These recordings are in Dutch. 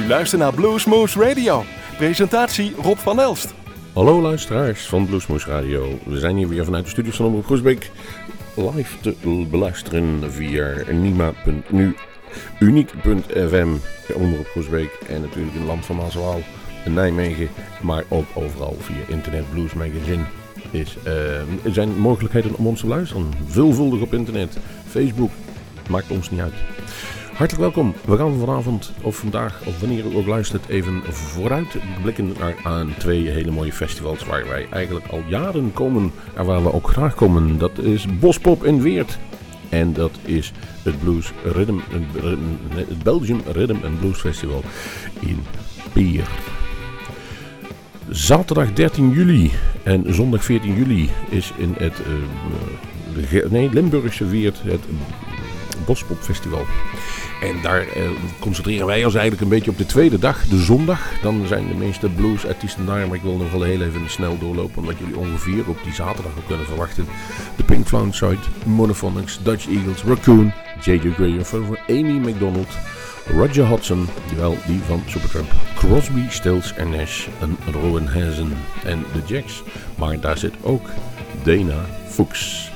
U luistert naar Bluesmoose Radio. Presentatie Rob van Elst. Hallo luisteraars van Bluesmoose Radio. We zijn hier weer vanuit de studios van Omroep Groesbeek live te beluisteren via nima.nu, uniek.fm, Omroep Groesbeek en natuurlijk in het land van Maaswaal Nijmegen, maar ook overal via internet Blues Magazine. Is, uh, er zijn mogelijkheden om ons te luisteren. Veelvuldig op internet, Facebook, maakt ons niet uit. Hartelijk welkom. We gaan vanavond of vandaag of wanneer u ook luistert even vooruit blikken naar aan twee hele mooie festivals waar wij eigenlijk al jaren komen en waar we ook graag komen. Dat is Bospop in Weert en dat is het Blues Rhythm, het Belgium Rhythm and Blues Festival in Pier. Zaterdag 13 juli en zondag 14 juli is in het uh, nee, Limburgse Weert het Bospop Festival. En daar eh, concentreren wij ons eigenlijk een beetje op de tweede dag, de zondag. Dan zijn de meeste bluesartiesten daar, maar ik wil nog wel heel even snel doorlopen, omdat jullie ongeveer op die zaterdag ook kunnen verwachten. De Pink Floyd, Monophonics, Dutch Eagles, Raccoon, J.J. Graham, Amy McDonald, Roger Hodgson, wel die van Supertramp, Crosby, Stills en Nash, en Rowan Hazen en de Jacks. Maar daar zit ook Dana Fuchs.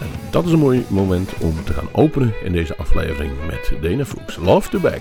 En dat is een mooi moment om te gaan openen in deze aflevering met Dana Fuchs. Love to Back.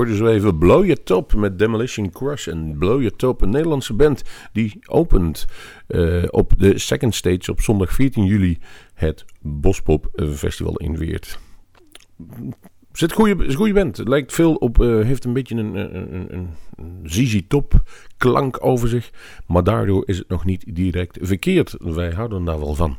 Hoorden zo even Blow Your Top met Demolition Crush. En Blow Your Top, een Nederlandse band die opent eh, op de second stage op zondag 14 juli het Bospop Festival in Weert. Zit goede, is een goede band. Het lijkt veel op, eh, heeft een beetje een, een, een, een, een ZZ Top klank over zich. Maar daardoor is het nog niet direct verkeerd. Wij houden daar wel van.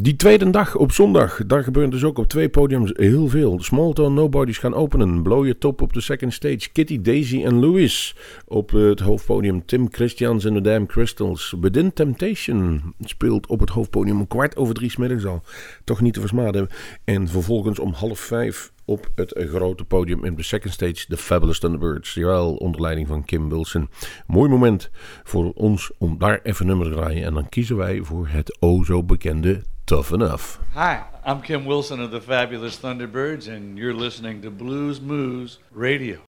Die tweede dag op zondag, daar gebeurt dus ook op twee podiums heel veel. Small Town Nobody's gaan openen. Blow Your Top op de second stage. Kitty, Daisy en Louis op het hoofdpodium. Tim Christians en de Damn Crystals. Within Temptation speelt op het hoofdpodium om kwart over drie 's middags al. Toch niet te versmaden. En vervolgens om half vijf op het grote podium in de second stage The Fabulous Thunderbirds. Jawel, onder leiding van Kim Wilson. Mooi moment voor ons om daar even nummer te draaien. En dan kiezen wij voor het o zo bekende Tough Enough. Hi, I'm Kim Wilson of the Fabulous Thunderbirds, and you're listening to Blues Moose Radio.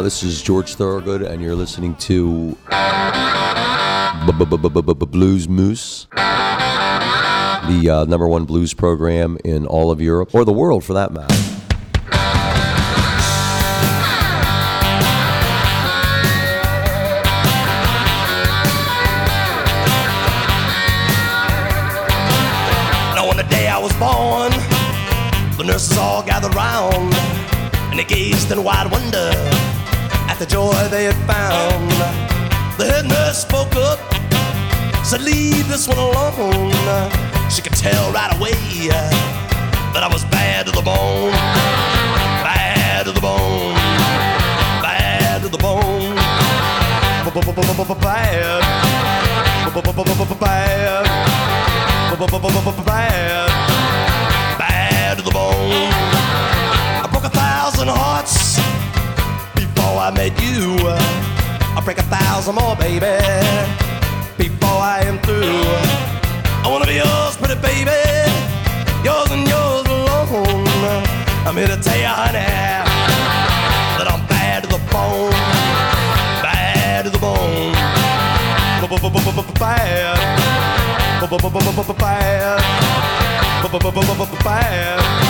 Uh, this is George Thorogood, and you're listening to Blues Moose, the uh, number one blues program in all of Europe, or the world for that matter. Now on the day I was born, the nurses all gathered round, and they gazed in wide wonder the joy they had found. The head nurse spoke up, said, "Leave this one alone." She could tell right away that I was bad to the bone, bad to the bone, bad to the bone, bad, bad, bad, I'll break a thousand more, baby, before I am through. I wanna be yours, pretty baby, yours and yours alone. I'm here to tell you, honey, that I'm bad to the bone, bad to the bone, bad, bad, bad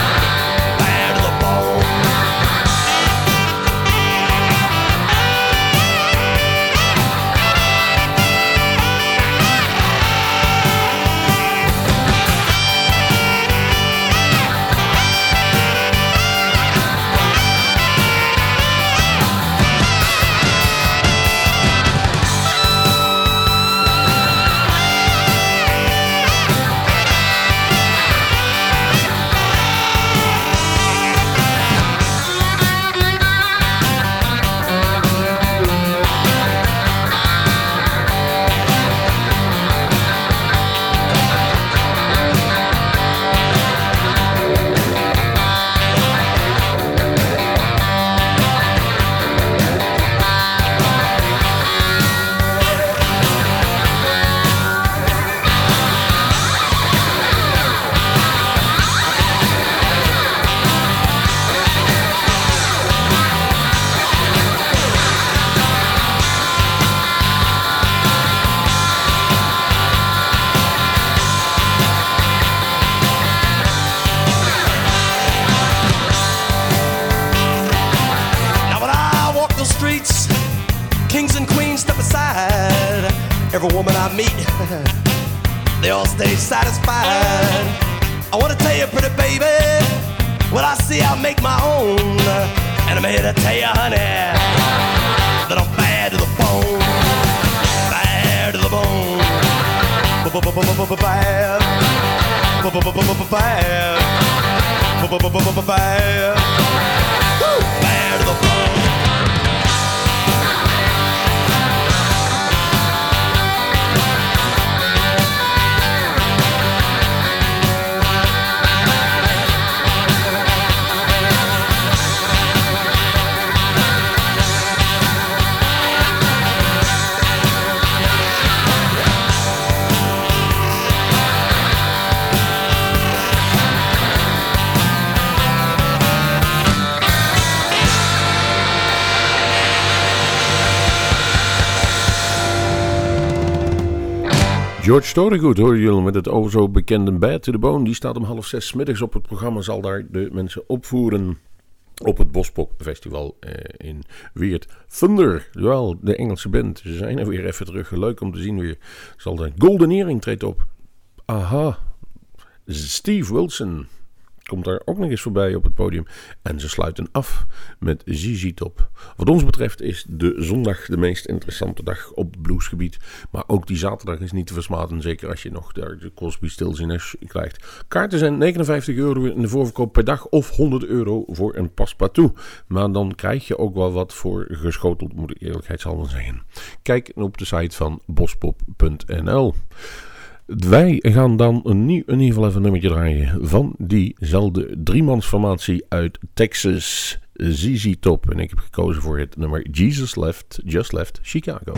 Thorogood horen jullie met het o zo bekende Bad to the Bone. Die staat om half zes middags op het programma. Zal daar de mensen opvoeren op het Bospop Festival eh, in Weert. Thunder, wel de Engelse band. Ze zijn er weer even terug. Leuk om te zien weer. Zal de Golden Earring treedt op. Aha. Steve Wilson komt daar ook nog eens voorbij op het podium. En ze sluiten af met ZZ Top. Wat ons betreft is de zondag de meest interessante dag op bluesgebied. Maar ook die zaterdag is niet te versmaten. Zeker als je nog daar de Crosby, Stills Nash krijgt. Kaarten zijn 59 euro in de voorverkoop per dag. Of 100 euro voor een paspartout. Maar dan krijg je ook wel wat voor geschoteld, moet ik eerlijkheidshalve zeggen. Kijk op de site van bospop.nl. Wij gaan dan nieuw, in ieder geval even een nummertje draaien van diezelfde driemansformatie uit Texas, ZZ Top. En ik heb gekozen voor het nummer Jesus Left, Just Left Chicago.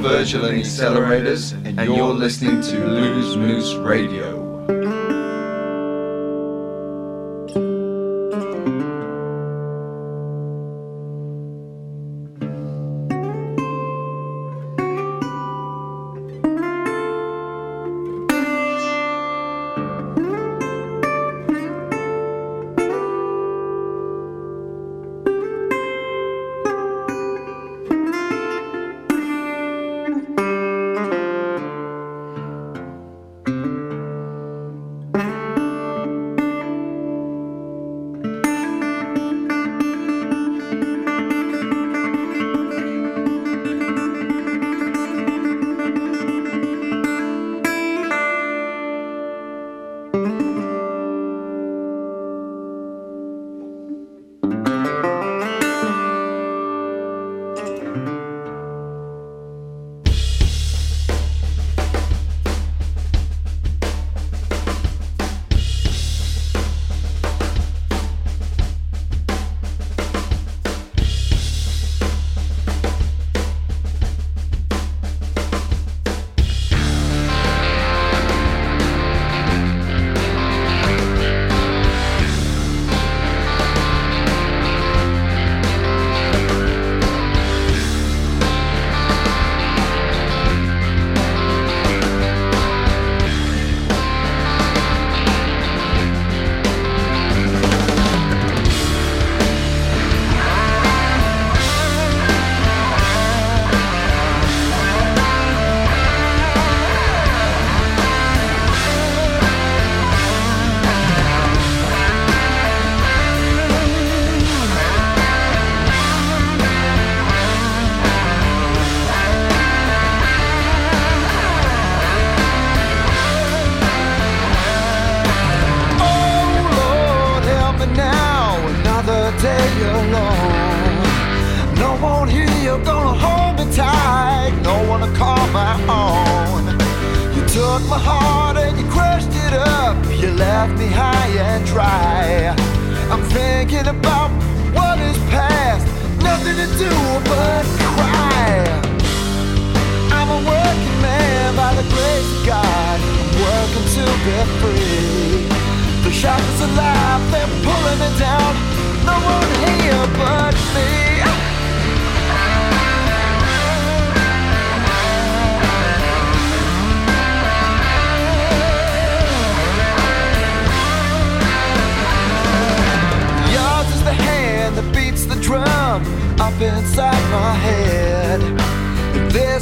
Virtual and Accelerators, and you're listening to Lose Moose Radio.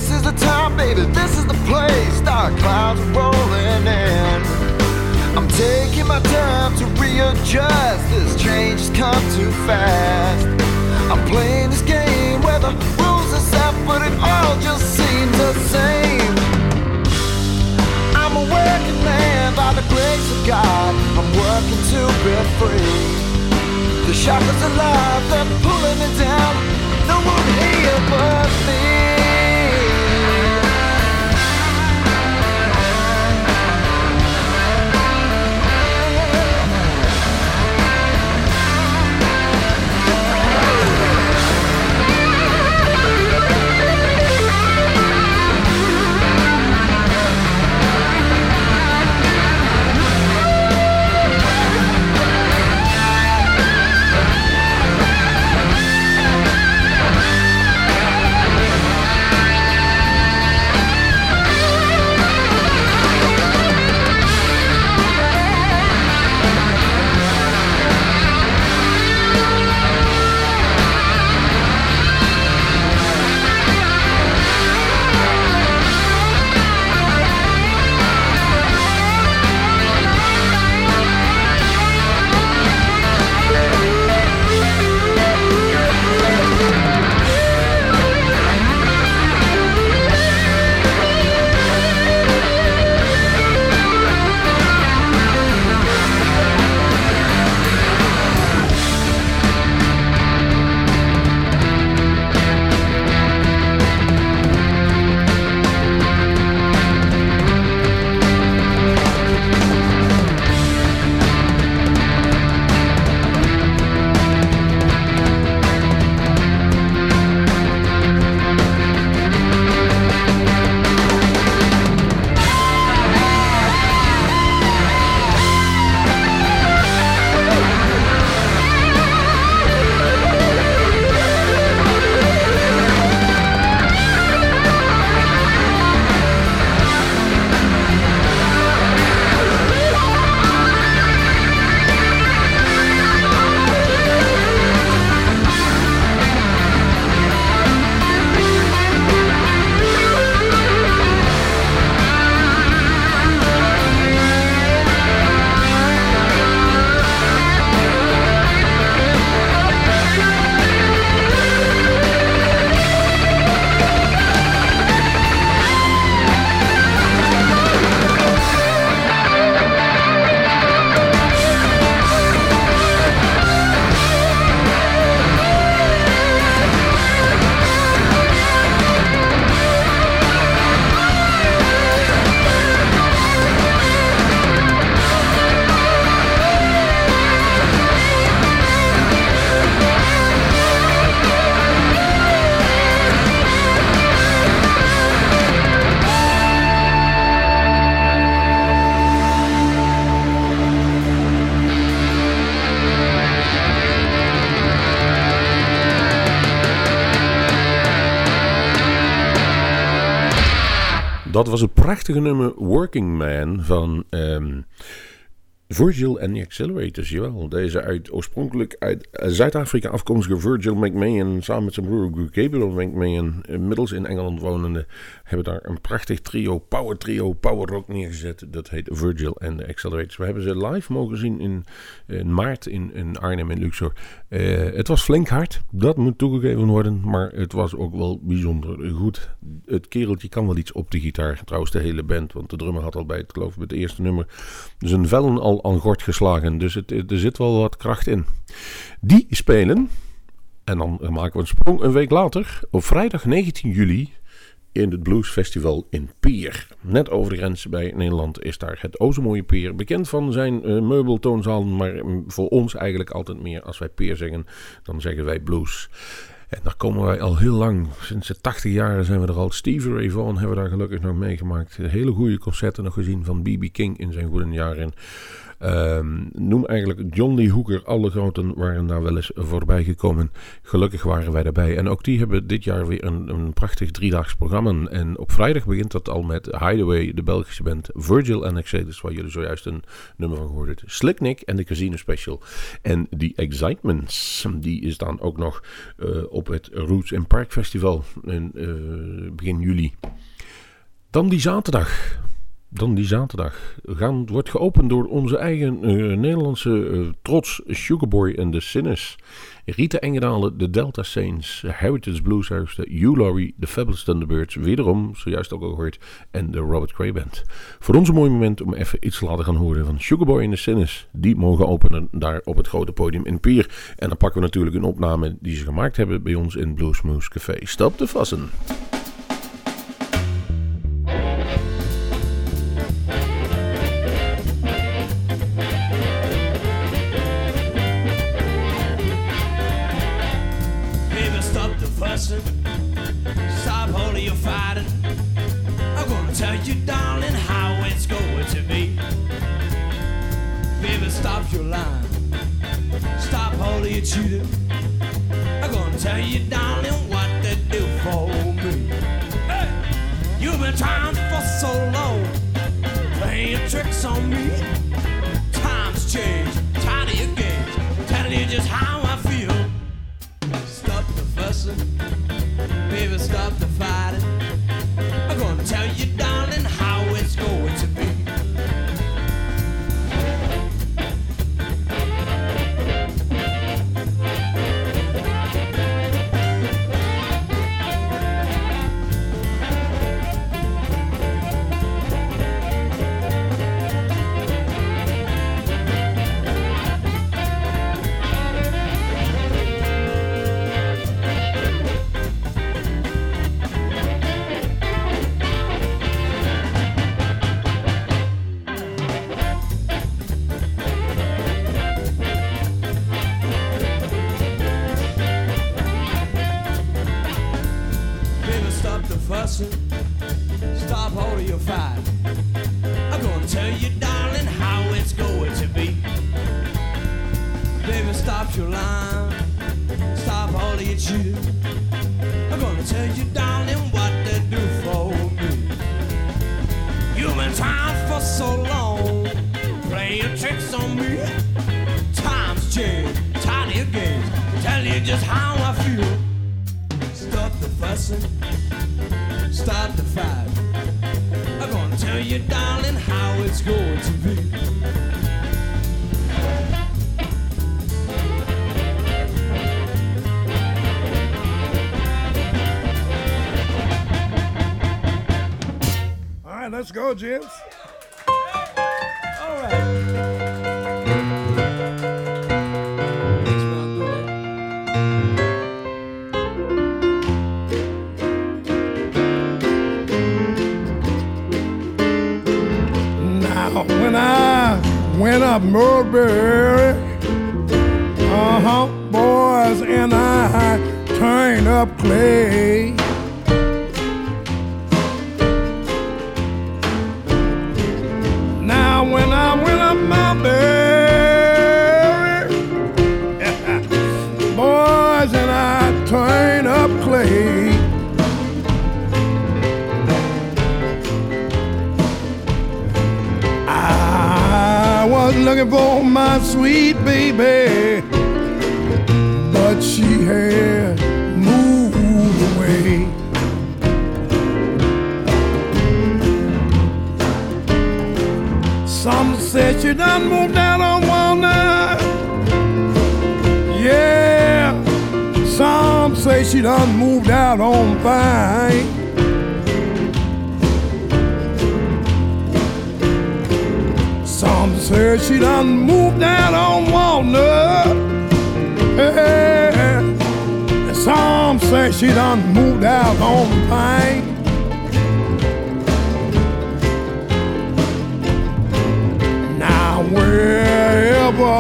This is the time, baby, this is the place. Dark clouds are rolling in. I'm taking my time to readjust. This change has come too fast. I'm playing this game where the rules are set, but it all just seems the same. I'm a working man by the grace of God. I'm working to be free. The shackles of life, they're pulling me down. No one here but me. Dat was het prachtige nummer Working Man van ehm, Virgil and the Accelerators. Jawel, deze uit, oorspronkelijk uit eh, Zuid-Afrika afkomstige Virgil McMahon samen met zijn broer Gabriel McMahon, inmiddels in Engeland wonende, hebben daar een prachtig trio, power trio, power rock neergezet. Dat heet Virgil and the Accelerators. We hebben ze live mogen zien in, in maart in, in Arnhem in Luxor. Eh, het was flink hard, dat moet toegegeven worden, maar het was ook wel bijzonder goed. Het kereltje kan wel iets op de gitaar, trouwens de hele band, want de drummer had al bij het geloof ik het eerste nummer zijn vellen al aan gort geslagen. Dus het, er zit wel wat kracht in. Die spelen, en dan maken we een sprong een week later, op vrijdag 19 juli in het Blues Festival in Pier. Net over de grens bij Nederland is daar het Ozemooie Pier. Bekend van zijn uh, meubeltoonzalen, maar mm, voor ons eigenlijk altijd meer als wij Pier zeggen, dan zeggen wij blues. En daar komen wij al heel lang. Sinds de 80 jaren zijn we er al. Stevie Ray Vaughan hebben we daar gelukkig nog meegemaakt. Hele goede concerten nog gezien van B.B. King in zijn goede jaren. Um, noem eigenlijk John Lee Hooker. Alle groten waren daar wel eens voorbij gekomen. Gelukkig waren wij daarbij. En ook die hebben dit jaar weer een, een prachtig driedaags programma. En op vrijdag begint dat al met Hideaway, de Belgische band. Virgil en Exodus, waar jullie zojuist een nummer van gehoord hebben. Slicknick en de Casino Special. En die Excitements, die is dan ook nog uh, op het Roots Park Festival in uh, begin juli. Dan die zaterdag dan die zaterdag gaan, wordt geopend door onze eigen uh, Nederlandse uh, trots Sugarboy en de Sinners. Rita Engedalen, de Delta Saints, Heritage Blueshouse, de Hugh Laurie, de Fabulous Thunderbirds, wederom, zojuist ook al gehoord, en de Robert Cray Band. Voor ons een mooi moment om even iets te laten gaan horen van Sugarboy en de Sinners. Die mogen openen daar op het grote podium in Pier. En dan pakken we natuurlijk een opname die ze gemaakt hebben bij ons in Bluesmoose Café. Stap te vassen. Let's go, gents. All right. when I went up Mulberry. Uh huh, boys, and I turned up clay. Baby, but she had moved away. Some said she done moved out on Walnut. Yeah, some say she done moved out on Vine. Say she done moved out on Walnut. Yeah. And some say she done moved out on Pine. Now wherever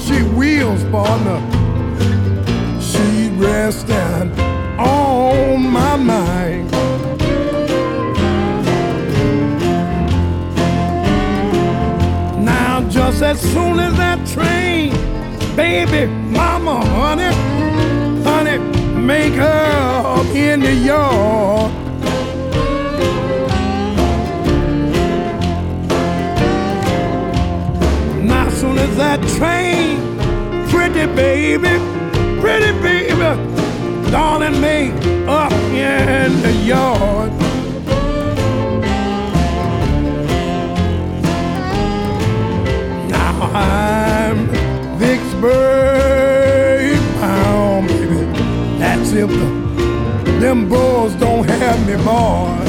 she wheels, partner, she resting on as soon as that train, baby, mama, honey, honey, make her up in the yard. Now as soon as that train, pretty baby, pretty baby, darling, make up in the yard. Vicksburg bound, baby. That's if the, them boys don't have me, boy.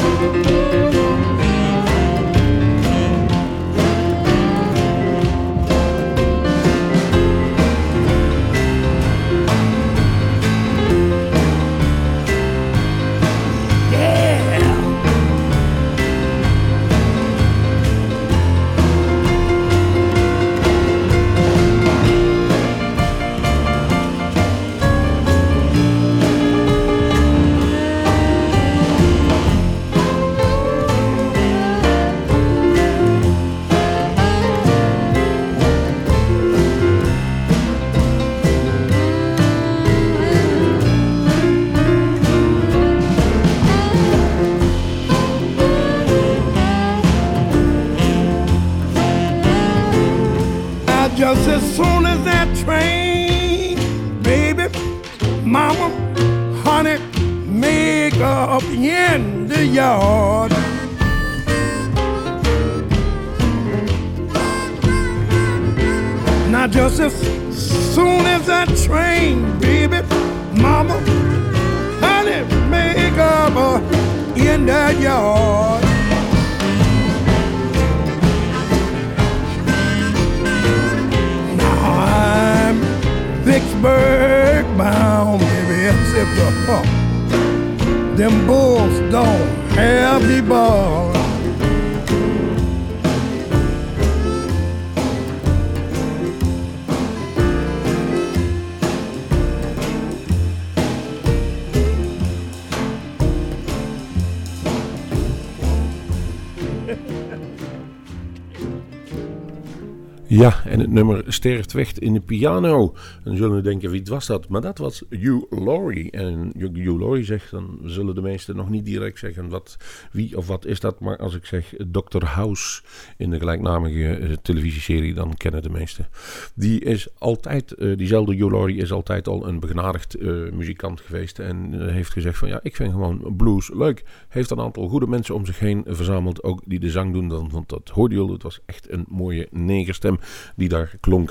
Sterft weg in de piano. Dan zullen we denken, wie was dat? Maar dat was Hugh Laurie. En Hugh Laurie zegt, dan zullen de meesten nog niet direct zeggen wat, wie of wat is dat. Maar als ik zeg Dr. House in de gelijknamige eh, televisieserie, dan kennen de meesten. Die is altijd, eh, diezelfde Hugh Laurie is altijd al een begenadigd eh, muzikant geweest. En heeft gezegd van, ja, ik vind gewoon blues leuk. Heeft een aantal goede mensen om zich heen verzameld, ook die de zang doen. Dan, want dat hoorde je het was echt een mooie negerstem die daar klonk.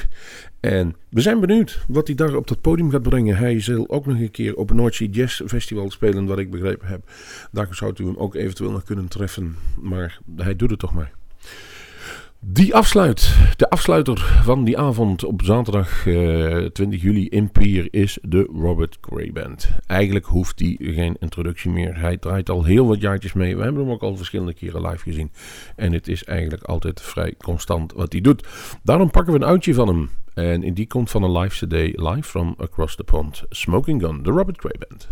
En we zijn benieuwd wat hij daar op dat podium gaat brengen. Hij zal ook nog een keer op een Noordzee Jazz Festival spelen, wat ik begrepen heb. Daar zou u hem ook eventueel nog kunnen treffen. Maar hij doet het toch maar. Die afsluit, de afsluiter van die avond op zaterdag eh, 20 juli in Pier is de Robert Gray Band. Eigenlijk hoeft hij geen introductie meer. Hij draait al heel wat jaartjes mee. We hebben hem ook al verschillende keren live gezien. En het is eigenlijk altijd vrij constant wat hij doet. Daarom pakken we een uitje van hem. En die komt van een live CD, live from Across the Pond. Smoking Gun, de Robert Gray Band.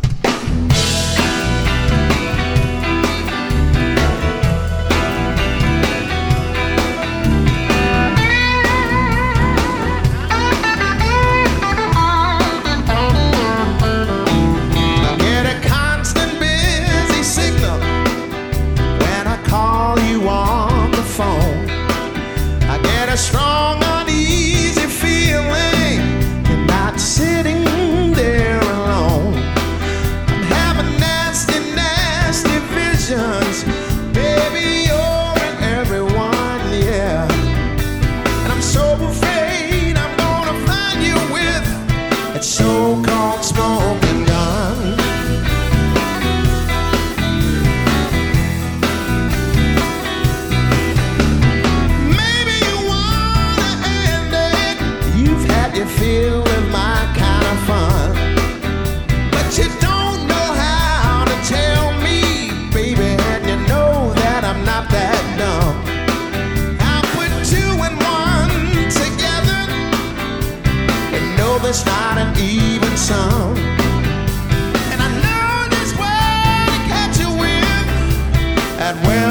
That well-known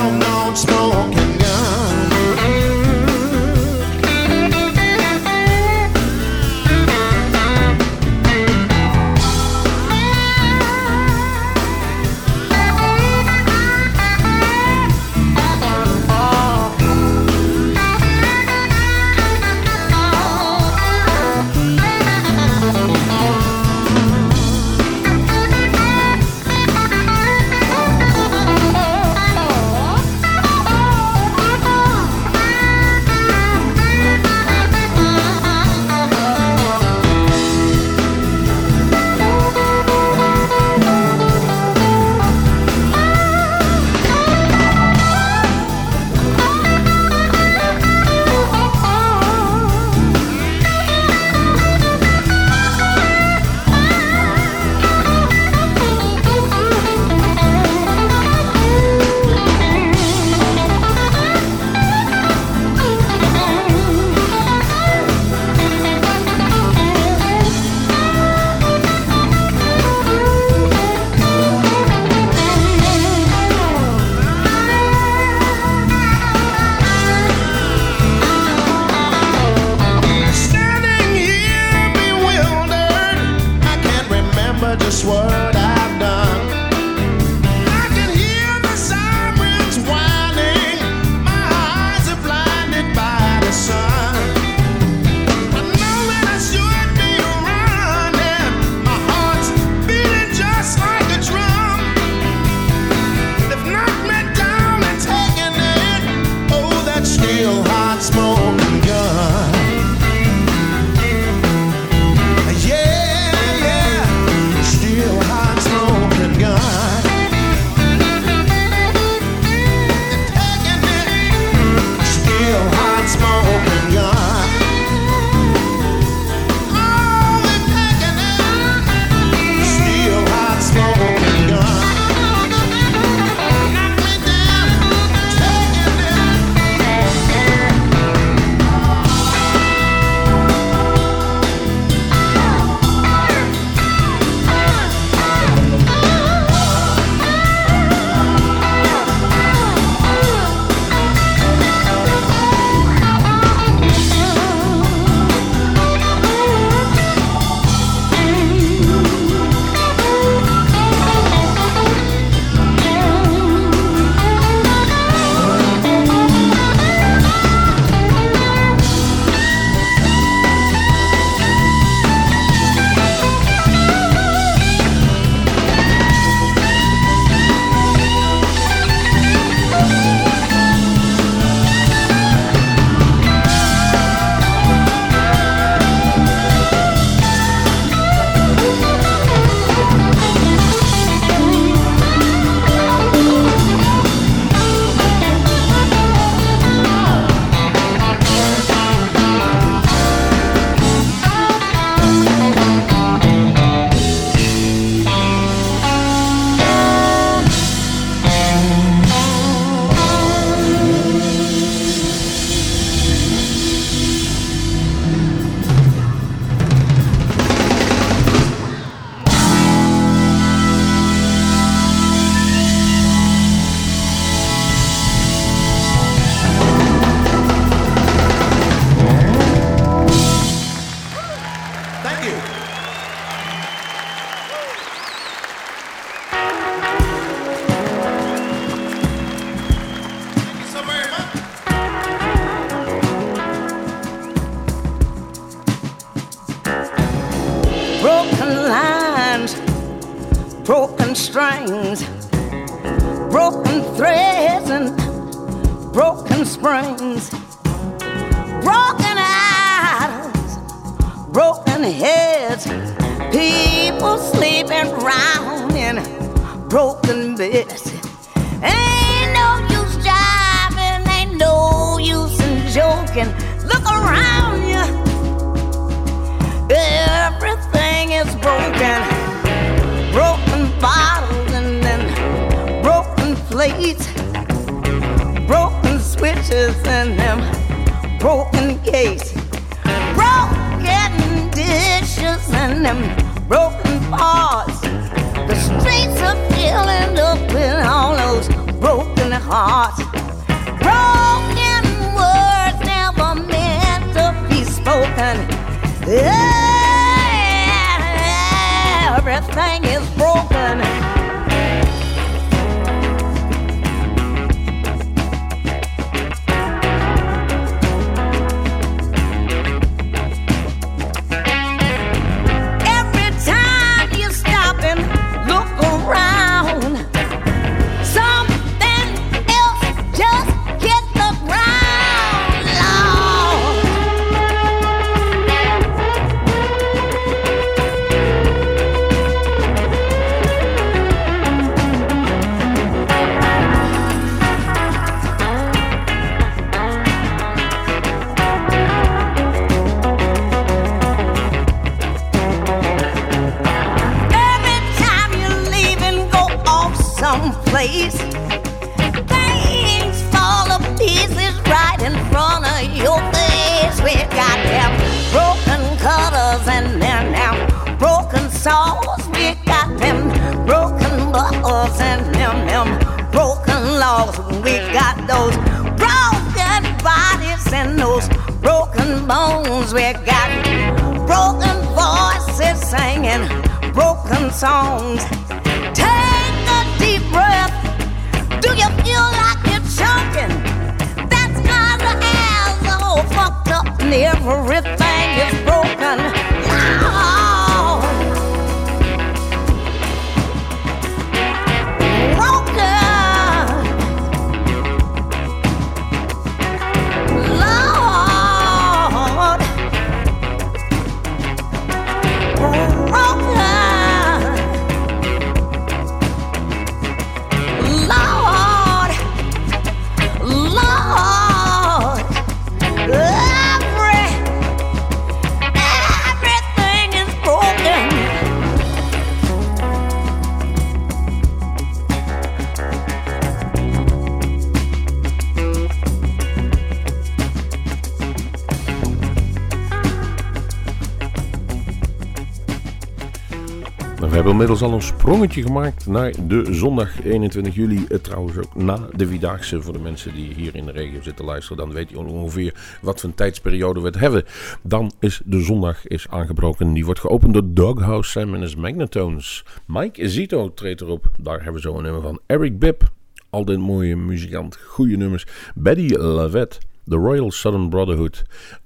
hebben inmiddels al een sprongetje gemaakt naar de zondag 21 juli. Eh, Trouwens ook na de Vierdaagse voor de mensen die hier in de regio zitten luisteren. Dan weet je ongeveer wat voor een tijdsperiode we het hebben. Dan is de zondag is aangebroken. Die wordt geopend door Doghouse Sam en his Magnetones. Mike Zito treedt erop. Daar hebben we zo een nummer van. Eric Bibb. Altijd mooie muzikant. Goede nummers. Betty Lavette. The Royal Southern Brotherhood,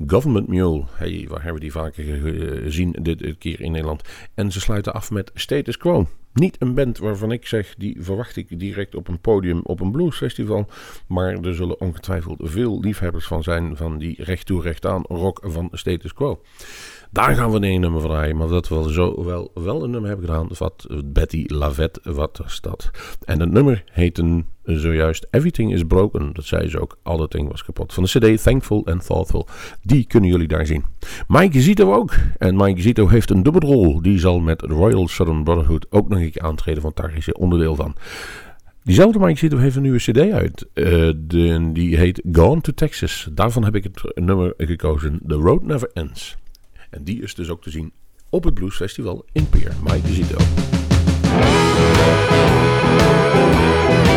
Government Mule, hey, waar hebben die vaker ge- gezien dit keer in Nederland. En ze sluiten af met Status Quo. Niet een band waarvan ik zeg, die verwacht ik direct op een podium op een bluesfestival. Maar er zullen ongetwijfeld veel liefhebbers van zijn van die recht toe recht aan rock van Status Quo. Daar gaan we een nummer draaien, maar dat we zo, wel, wel een nummer hebben gedaan. Wat Betty Lavette, wat was dat? En het nummer heette zojuist Everything is Broken. Dat zei ze ook, al dat ding was kapot. Van de cd Thankful and Thoughtful. Die kunnen jullie daar zien. Mike Zito ook. En Mike Zito heeft een dubbelrol. Die zal met Royal Southern Brotherhood ook nog een keer aantreden, want daar is hij onderdeel van. Diezelfde Mike Zito heeft een nieuwe cd uit. Eh, de, die heet Gone to Texas. Daarvan heb ik het nummer gekozen. The Road Never Ends. En die is dus ook te zien op het Blues Festival in Peer. Mike Zito. Well,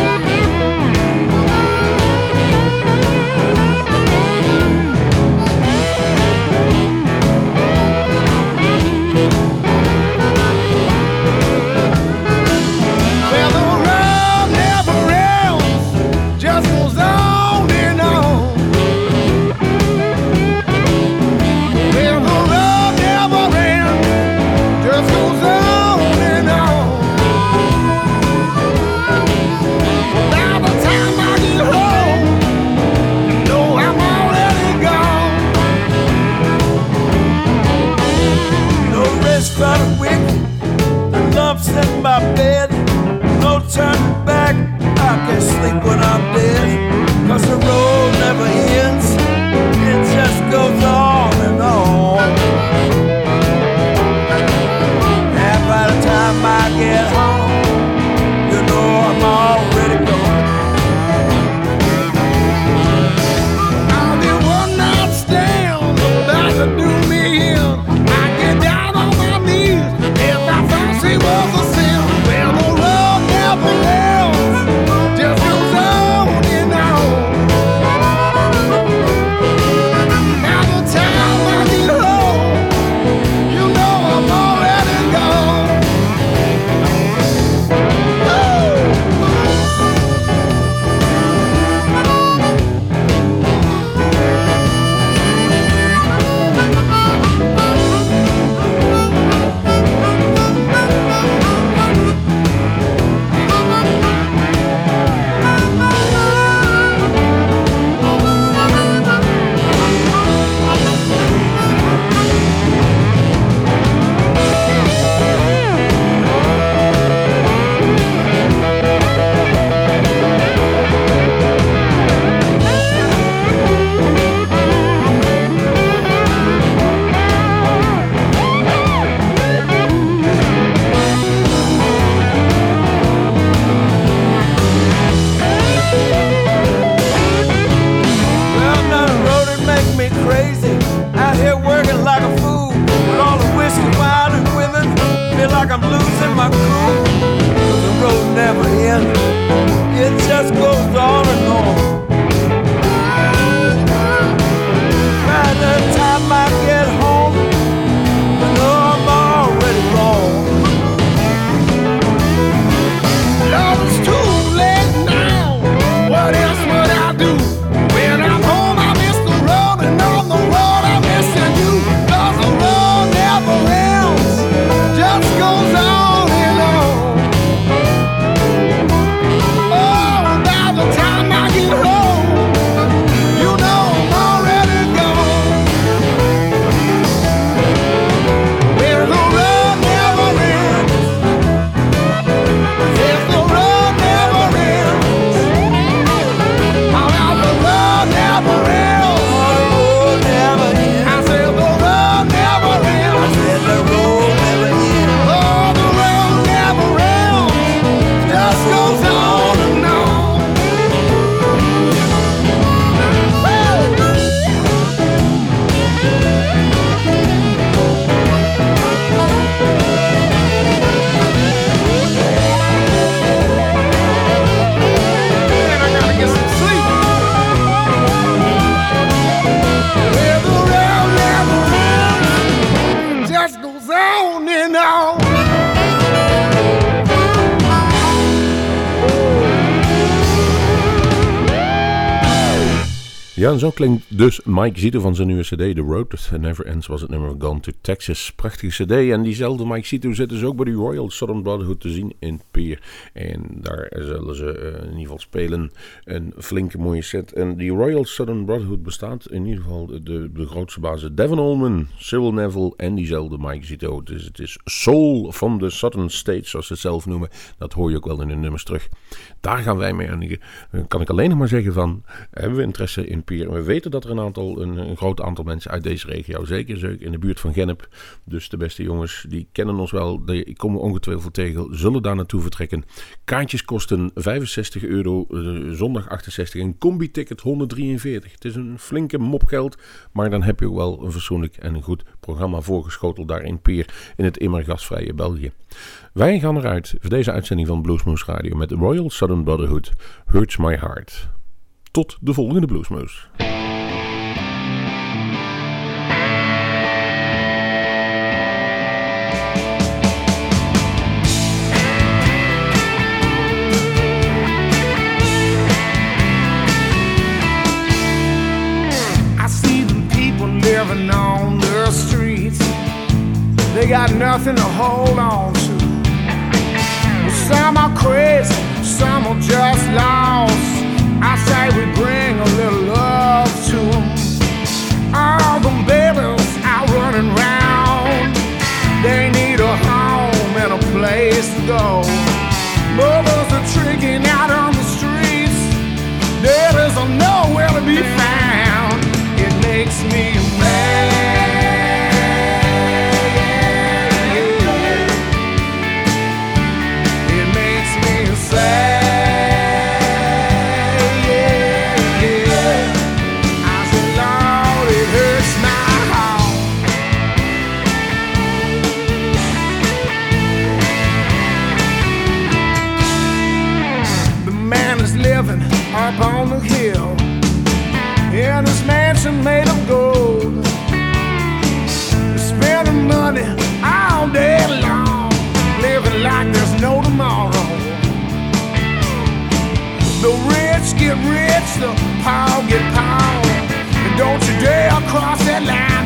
No! Ja, en zo klinkt dus Mike Zito van zijn nieuwe cd, The Road That Never Ends, was het nummer Gone to Texas. Prachtige cd. En diezelfde Mike Zito zit dus ook bij de Royal Southern Brotherhood te zien in Pier. En daar zullen ze eh, in ieder geval spelen. Een flinke mooie set. En die Royal Southern Brotherhood bestaat in ieder geval de, de grootste basis. Devin Allman, Cyril Neville en diezelfde Mike Zito. Dus het is soul van de Southern States, zoals ze het zelf noemen. Dat hoor je ook wel in de nummers terug. Daar gaan wij mee eindigen. Dan kan ik alleen nog maar zeggen van, hebben we interesse in Pier? We weten dat er een aantal, een, een groot aantal mensen uit deze regio, zeker, zeker in de buurt van Gennep. Dus de beste jongens, die kennen ons wel. Die komen ongetwijfeld tegen, zullen daar naartoe vertrekken. Kaartjes kosten 65 euro, eh, zondag 68 en combi-ticket 143. Het is een flinke mop geld, maar dan heb je ook wel een fatsoenlijk en een goed programma voorgeschoteld daar in Pier, in het immer gastvrije België. Wij gaan eruit voor deze uitzending van Bluesmoose Radio met Royal Southern Brotherhood, Hurts My Heart. Tot de volgende Bluesmoose. got nothing to hold on to. Some are crazy, some are just lost. I say we bring a little love to them. All them babies out running round. They need a home and a place to go.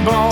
bone.